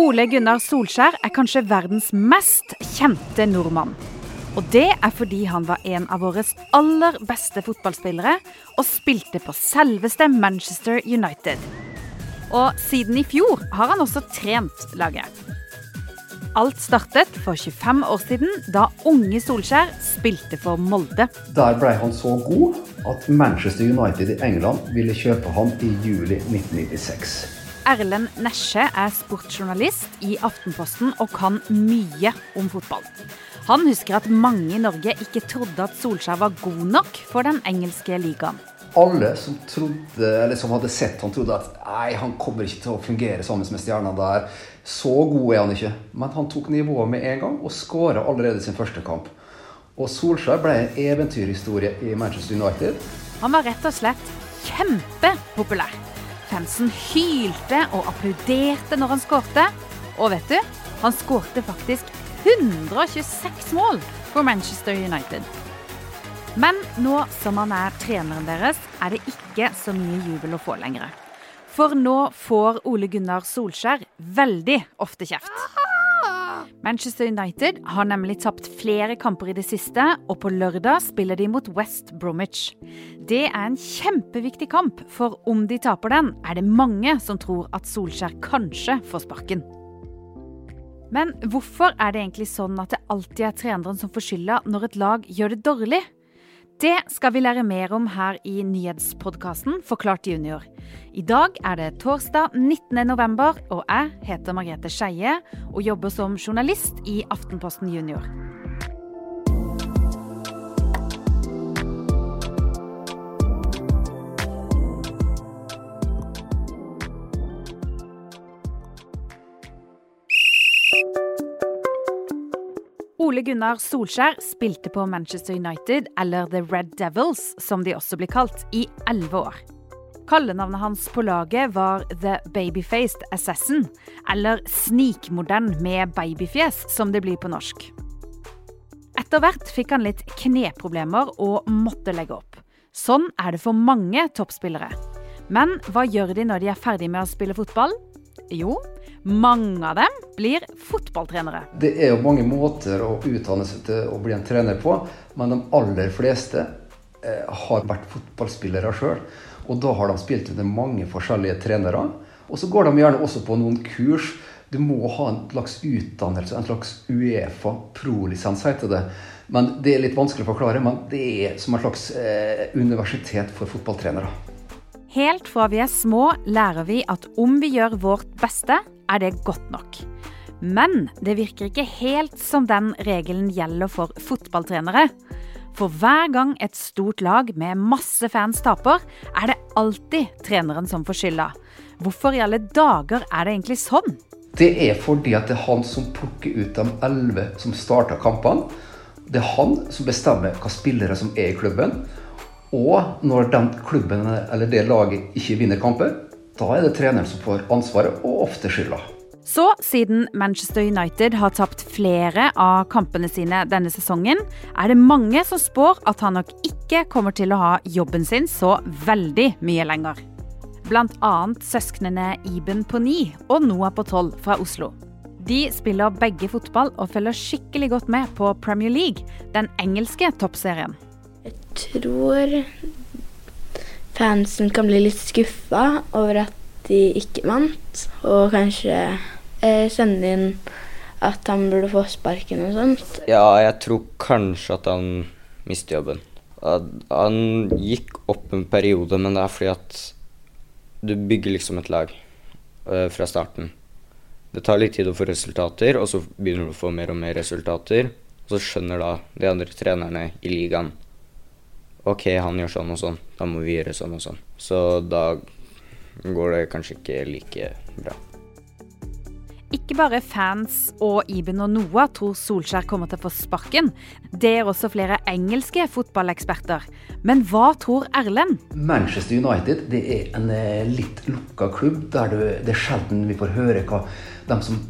Ole Gunnar Solskjær er kanskje verdens mest kjente nordmann. Og det er fordi han var en av våre aller beste fotballspillere og spilte på selveste Manchester United. Og siden i fjor har han også trent laget. Alt startet for 25 år siden, da unge Solskjær spilte for Molde. Der ble han så god at Manchester United i England ville kjøpe ham i juli 1996. Erlend Nesje er sportsjournalist i Aftenposten og kan mye om fotball. Han husker at mange i Norge ikke trodde at Solskjær var god nok for den engelske ligaen. Alle som, trodde, eller som hadde sett han trodde at nei, han kommer ikke til å fungere sammen med stjerna der. Så god er han ikke. Men han tok nivået med en gang og skåra allerede sin første kamp. Og Solskjær ble en eventyrhistorie i Manchester United. Han var rett og slett kjempepopulær. Fansen hylte og applauderte når han skårte. Og vet du, han skårte faktisk 126 mål for Manchester United. Men nå som han er treneren deres, er det ikke så mye jubel å få lenger. For nå får Ole Gunnar Solskjær veldig ofte kjeft. Manchester United har nemlig tapt flere kamper i det siste, og på lørdag spiller de mot West Bromwich. Det er en kjempeviktig kamp, for om de taper den, er det mange som tror at Solskjær kanskje får sparken. Men hvorfor er det egentlig sånn at det alltid er treneren som får skylda når et lag gjør det dårlig? Det skal vi lære mer om her i nyhetspodkasten Forklart junior. I dag er det torsdag 19.11, og jeg heter Margrethe Skeie og jobber som journalist i Aftenposten Junior. Ole Gunnar Solskjær spilte på Manchester United, eller The Red Devils, som de også blir kalt, i elleve år. Kallenavnet hans på laget var The Babyfaced Assassin, eller Snikmodern med babyfjes, som det blir på norsk. Etter hvert fikk han litt kneproblemer og måtte legge opp. Sånn er det for mange toppspillere. Men hva gjør de når de er ferdig med å spille fotball? Jo, mange av dem blir fotballtrenere. Det er jo mange måter å utdanne seg til å bli en trener på, men de aller fleste eh, har vært fotballspillere sjøl. Og da har de spilt under mange forskjellige trenere. Og så går de gjerne også på noen kurs. Du må ha en slags utdannelse, en slags Uefa pro-lisens, heter det. Men Det er litt vanskelig å forklare, men det er som en slags eh, universitet for fotballtrenere. Helt fra vi er små lærer vi at om vi gjør vårt beste, er det godt nok. Men det virker ikke helt som den regelen gjelder for fotballtrenere. For hver gang et stort lag med masse fans taper, er det alltid treneren som får skylda. Hvorfor i alle dager er det egentlig sånn? Det er fordi at det er han som plukker ut de elleve som starter kampene. Det er han som bestemmer hva spillere som er i klubben. Og når den klubben eller det laget ikke vinner kamper, da er det treneren som får ansvaret, og ofte skylda. Så siden Manchester United har tapt flere av kampene sine denne sesongen, er det mange som spår at han nok ikke kommer til å ha jobben sin så veldig mye lenger. Blant annet søsknene Iben på ni og Noah på tolv fra Oslo. De spiller begge fotball og følger skikkelig godt med på Premier League, den engelske toppserien. Jeg tror fansen kan bli litt skuffa over at de ikke vant, og kanskje eh, sende inn at han burde få sparken og sånt. Ja, jeg tror kanskje at han mister jobben. Han gikk opp en periode, men det er fordi at du bygger liksom et lag øh, fra starten. Det tar litt tid å få resultater, og så begynner du å få mer og mer resultater. Og så skjønner da de andre trenerne i ligaen OK, han gjør sånn og sånn, da må vi gjøre sånn og sånn. Så da går det kanskje ikke like bra. Ikke bare fans og Iben og Noah tror Solskjær kommer til å få sparken. Det er også flere engelske fotballeksperter. Men hva tror Erlend? Manchester United det er en eh, litt lukka klubb, der det er sjelden vi får høre hva de som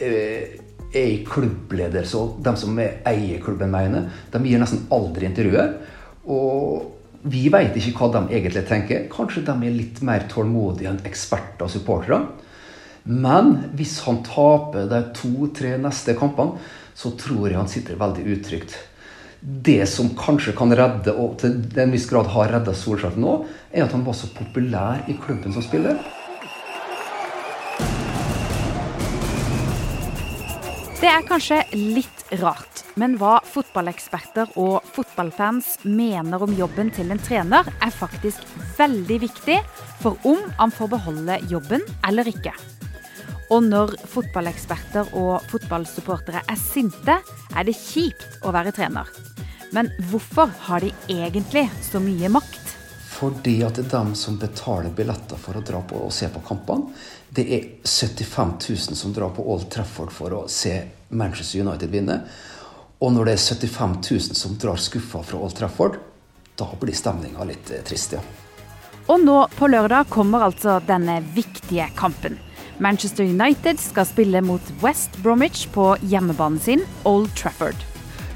eh, er i klubbledelse og de som eier klubben mener. De gir nesten aldri intervjuer. Og vi veit ikke hva de egentlig tenker. Kanskje de er litt mer tålmodige enn eksperter og supportere. Men hvis han taper de to-tre neste kampene, så tror jeg han sitter veldig utrygt. Det som kanskje kan redde, og til en viss grad har redda Solskjær nå, er at han var så populær i klubben som spiller. Det er kanskje litt rart, men hva fotballeksperter og fotballfans mener om jobben til en trener, er faktisk veldig viktig for om han får beholde jobben eller ikke. Og når fotballeksperter og fotballsupportere er sinte, er det kjipt å være trener. Men hvorfor har de egentlig så mye makt? Fordi at det er dem som betaler billetter for å dra på og se på kampene. Det er 75 000 som drar på Old Trafford for å se Manchester United vinne. Og når det er 75 000 som drar skuffa fra Old Trafford, da blir stemninga litt eh, trist, ja. Og nå på lørdag kommer altså denne viktige kampen. Manchester United skal spille mot West Bromwich på hjemmebanen sin, Old Trafford.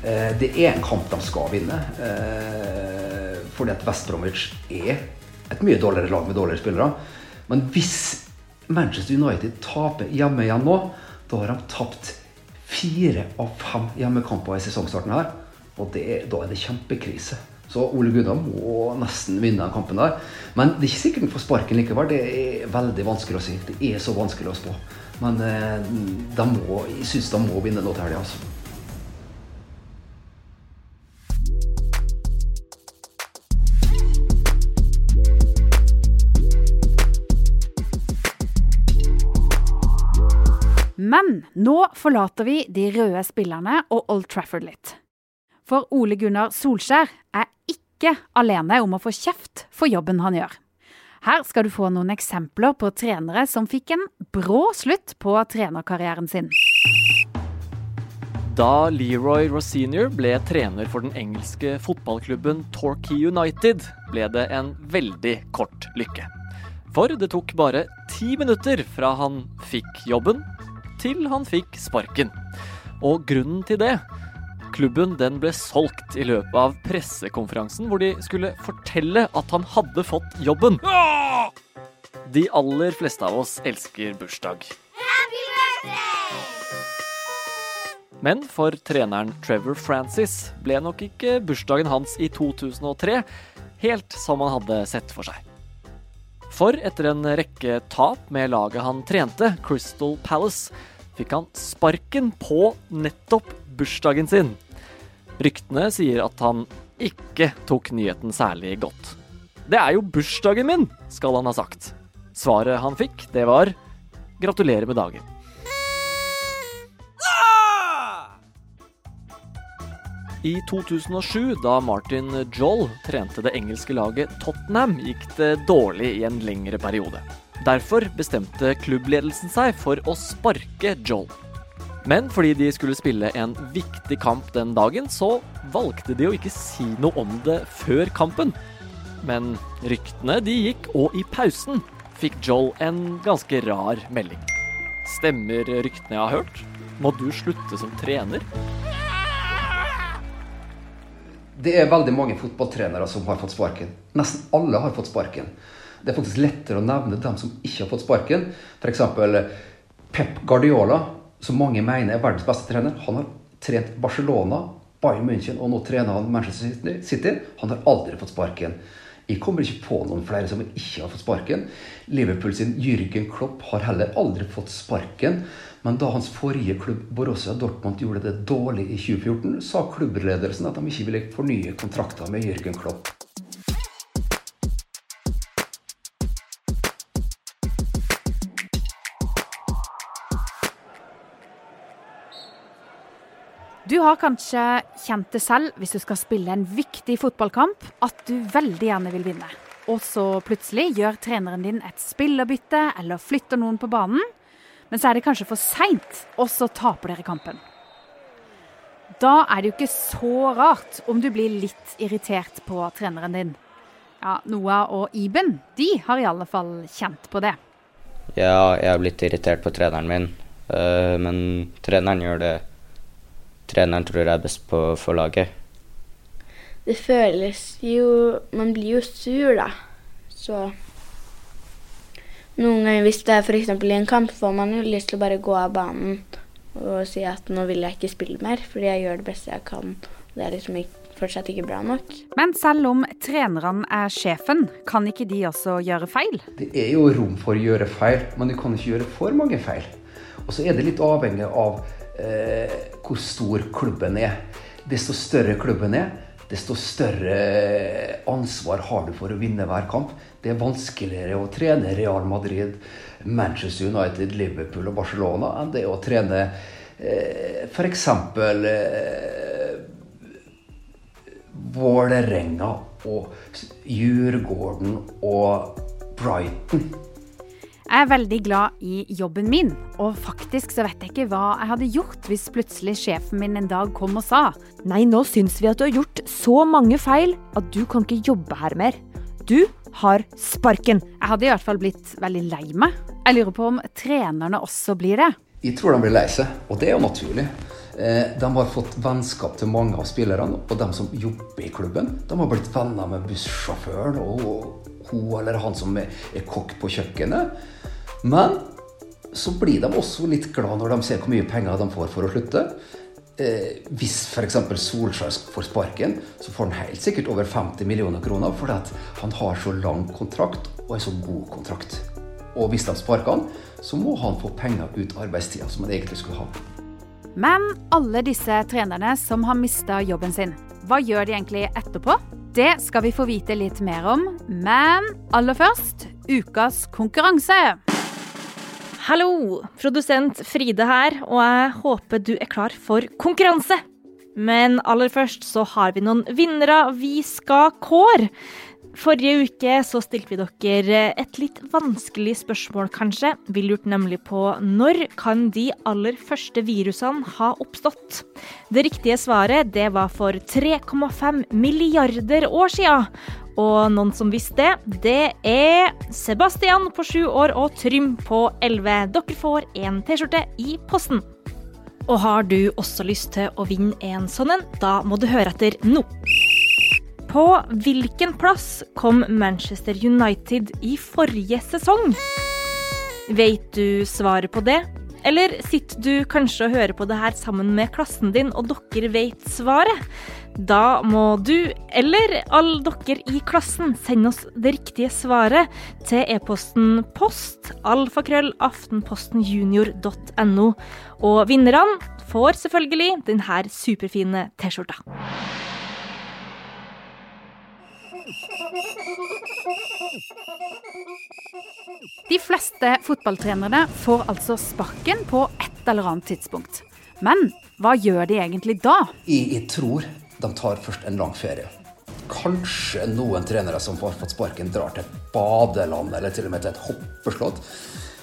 Eh, det er en kamp de skal vinne. Eh, fordi at West Bromwich er et mye dårligere lag med dårligere spillere. Men hvis Manchester United taper hjemme igjen nå, da har de tapt fire av fem hjemmekamper i sesongstarten her. Og det, da er det kjempekrise. Så Ole Gunnar må nesten vinne den kampen der. Men det er ikke sikkert han får sparken likevel. Det er veldig vanskelig å si. Det er så vanskelig å spå. Men eh, de må, jeg syns de må vinne nå til helga, altså. Men nå forlater vi de røde spillerne og Old Trafford litt. For Ole Gunnar Solskjær er ikke alene om å få kjeft for jobben han gjør. Her skal du få noen eksempler på trenere som fikk en brå slutt på trenerkarrieren sin. Da Leroy Rosenior ble trener for den engelske fotballklubben Torquay United, ble det en veldig kort lykke. For det tok bare ti minutter fra han fikk jobben, til han fikk sparken. Og grunnen til det Klubben den ble solgt i løpet av pressekonferansen hvor de skulle fortelle at han hadde fått jobben. De aller fleste av oss elsker bursdag. Happy birthday! Men for treneren Trevor Francis ble nok ikke bursdagen hans i 2003 helt som han hadde sett for seg. For etter en rekke tap med laget han trente, Crystal Palace, fikk han sparken på nettopp bursdagen sin. Ryktene sier at han ikke tok nyheten særlig godt. Det er jo bursdagen min, skal han ha sagt. Svaret han fikk, det var gratulerer med dagen. I 2007, da Martin Joll trente det engelske laget Tottenham, gikk det dårlig i en lengre periode. Derfor bestemte klubbledelsen seg for å sparke Joel. Men fordi de skulle spille en viktig kamp den dagen, så valgte de å ikke si noe om det før kampen. Men ryktene de gikk, og i pausen fikk Joel en ganske rar melding. Stemmer ryktene jeg har hørt? Må du slutte som trener? Det er veldig mange fotballtrenere som har fått sparken. Nesten alle har fått sparken. Det er faktisk lettere å nevne dem som ikke har fått sparken. F.eks. Pep Guardiola, som mange mener er verdens beste trener. Han har trent Barcelona, Bayern München og nå trener han Manchester City. Han har aldri fått sparken. Jeg kommer ikke på noen flere som ikke har fått sparken. Liverpool sin Jürgen Klopp har heller aldri fått sparken. Men da hans forrige klubb Borussia Dortmund gjorde det dårlig i 2014, sa klubbledelsen at de ikke ville fornye kontrakter med Jürgen Klopp. Du har kanskje kjent det selv hvis du skal spille en viktig fotballkamp, at du veldig gjerne vil vinne. Og så plutselig gjør treneren din et spillerbytte eller flytter noen på banen. Men så er det kanskje for seint, og så taper dere kampen. Da er det jo ikke så rart om du blir litt irritert på treneren din. Ja, Noah og Iben de har i alle fall kjent på det. Ja, jeg har blitt irritert på treneren min, eh, men treneren gjør det treneren tror er best på for laget. Det føles jo Man blir jo sur, da. Så Noen ganger hvis det er f.eks. i en kamp, får man jo lyst til å bare gå av banen og si at nå vil jeg ikke spille mer, fordi jeg gjør det beste jeg kan. Det er liksom ikke, fortsatt ikke bra nok. Men selv om trenerne er sjefen, kan ikke de også gjøre feil? Det er jo rom for å gjøre feil, men du kan ikke gjøre for mange feil. Og så er det litt avhengig av eh, hvor stor klubben er. Desto større klubben er, desto større ansvar har du for å vinne hver kamp. Det er vanskeligere å trene Real Madrid, Manchester United, Liverpool og Barcelona enn det å trene eh, f.eks. Eh, Vålerenga og Djurgården og Brighton. Jeg er veldig glad i jobben min, og faktisk så vet jeg ikke hva jeg hadde gjort hvis plutselig sjefen min en dag kom og sa Nei, nå syns vi at du har gjort så mange feil at du kan ikke jobbe her mer. Du har sparken. Jeg hadde i hvert fall blitt veldig lei meg. Jeg lurer på om trenerne også blir det. Jeg tror de blir lei seg, og det er jo naturlig. Eh, de har fått vennskap til mange av spillerne, og de som jobber i klubben, de har blitt venner med bussjåføren og hun eller han som er, kokk på kjøkkenet. Men så blir de også litt glad når de ser hvor mye penger de får for å slutte. Eh, hvis f.eks. Solskjær får sparken, så får han helt sikkert over 50 millioner kroner fordi han har så lang kontrakt og en så god kontrakt. Og hvis de sparker han, så må han få penger ut arbeidstida som han egentlig skulle ha. Men alle disse trenerne som har mista jobben sin, hva gjør de egentlig etterpå? Det skal vi få vite litt mer om, men aller først ukas konkurranse. Hallo! Produsent Fride her, og jeg håper du er klar for konkurranse. Men aller først så har vi noen vinnere vi skal kåre. Forrige uke så stilte vi dere et litt vanskelig spørsmål, kanskje. Vi lurte nemlig på når kan de aller første virusene ha oppstått? Det riktige svaret det var for 3,5 milliarder år siden. Og noen som visste det, det er Sebastian på sju år og Trym på elleve. Dere får en T-skjorte i posten. Og har du også lyst til å vinne en sånn en, da må du høre etter nå. På hvilken plass kom Manchester United i forrige sesong? Vet du svaret på det? Eller sitter du kanskje og hører på det her sammen med klassen din, og dere vet svaret? Da må du, eller alle dere i klassen, sende oss det riktige svaret til e-posten post alfakrøllaftenpostenjunior.no. Og vinnerne får selvfølgelig denne superfine T-skjorta. De fleste fotballtrenere får altså sparken på et eller annet tidspunkt. Men hva gjør de egentlig da? Jeg, tror de tar først en lang ferie. Kanskje noen trenere som har fått sparken, drar til et badeland eller til og med til et hoppeslott.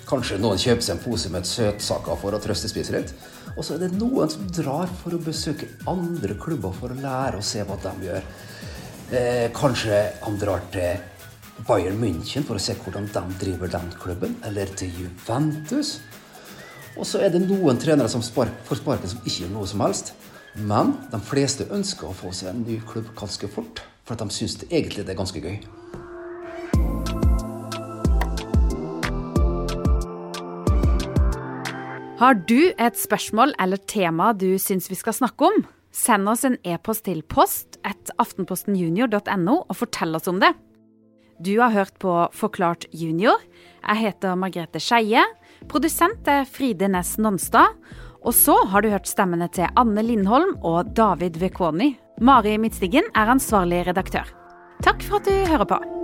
Kanskje noen kjøper seg en pose med søtsaker for å trøstespise litt. Og så er det noen som drar for å besøke andre klubber for å lære å se hva de gjør. Eh, kanskje han drar til Bayern München for å se hvordan de driver den klubben, eller til Juventus. Og så er det noen trenere som får sparken som ikke gjør noe som helst. Men de fleste ønsker å få seg en ny klubb ganske fort, for de syns det egentlig det er ganske gøy. Har du et spørsmål eller tema du syns vi skal snakke om? Send oss en e-post til post at aftenpostenjunior.no og fortell oss om det. Du har hørt på Forklart junior. Jeg heter Margrethe Skeie. Produsent er Fride Næss Nonstad. Og så har du hørt stemmene til Anne Lindholm og David Vekoni. Mari Midtstigen er ansvarlig redaktør. Takk for at du hører på.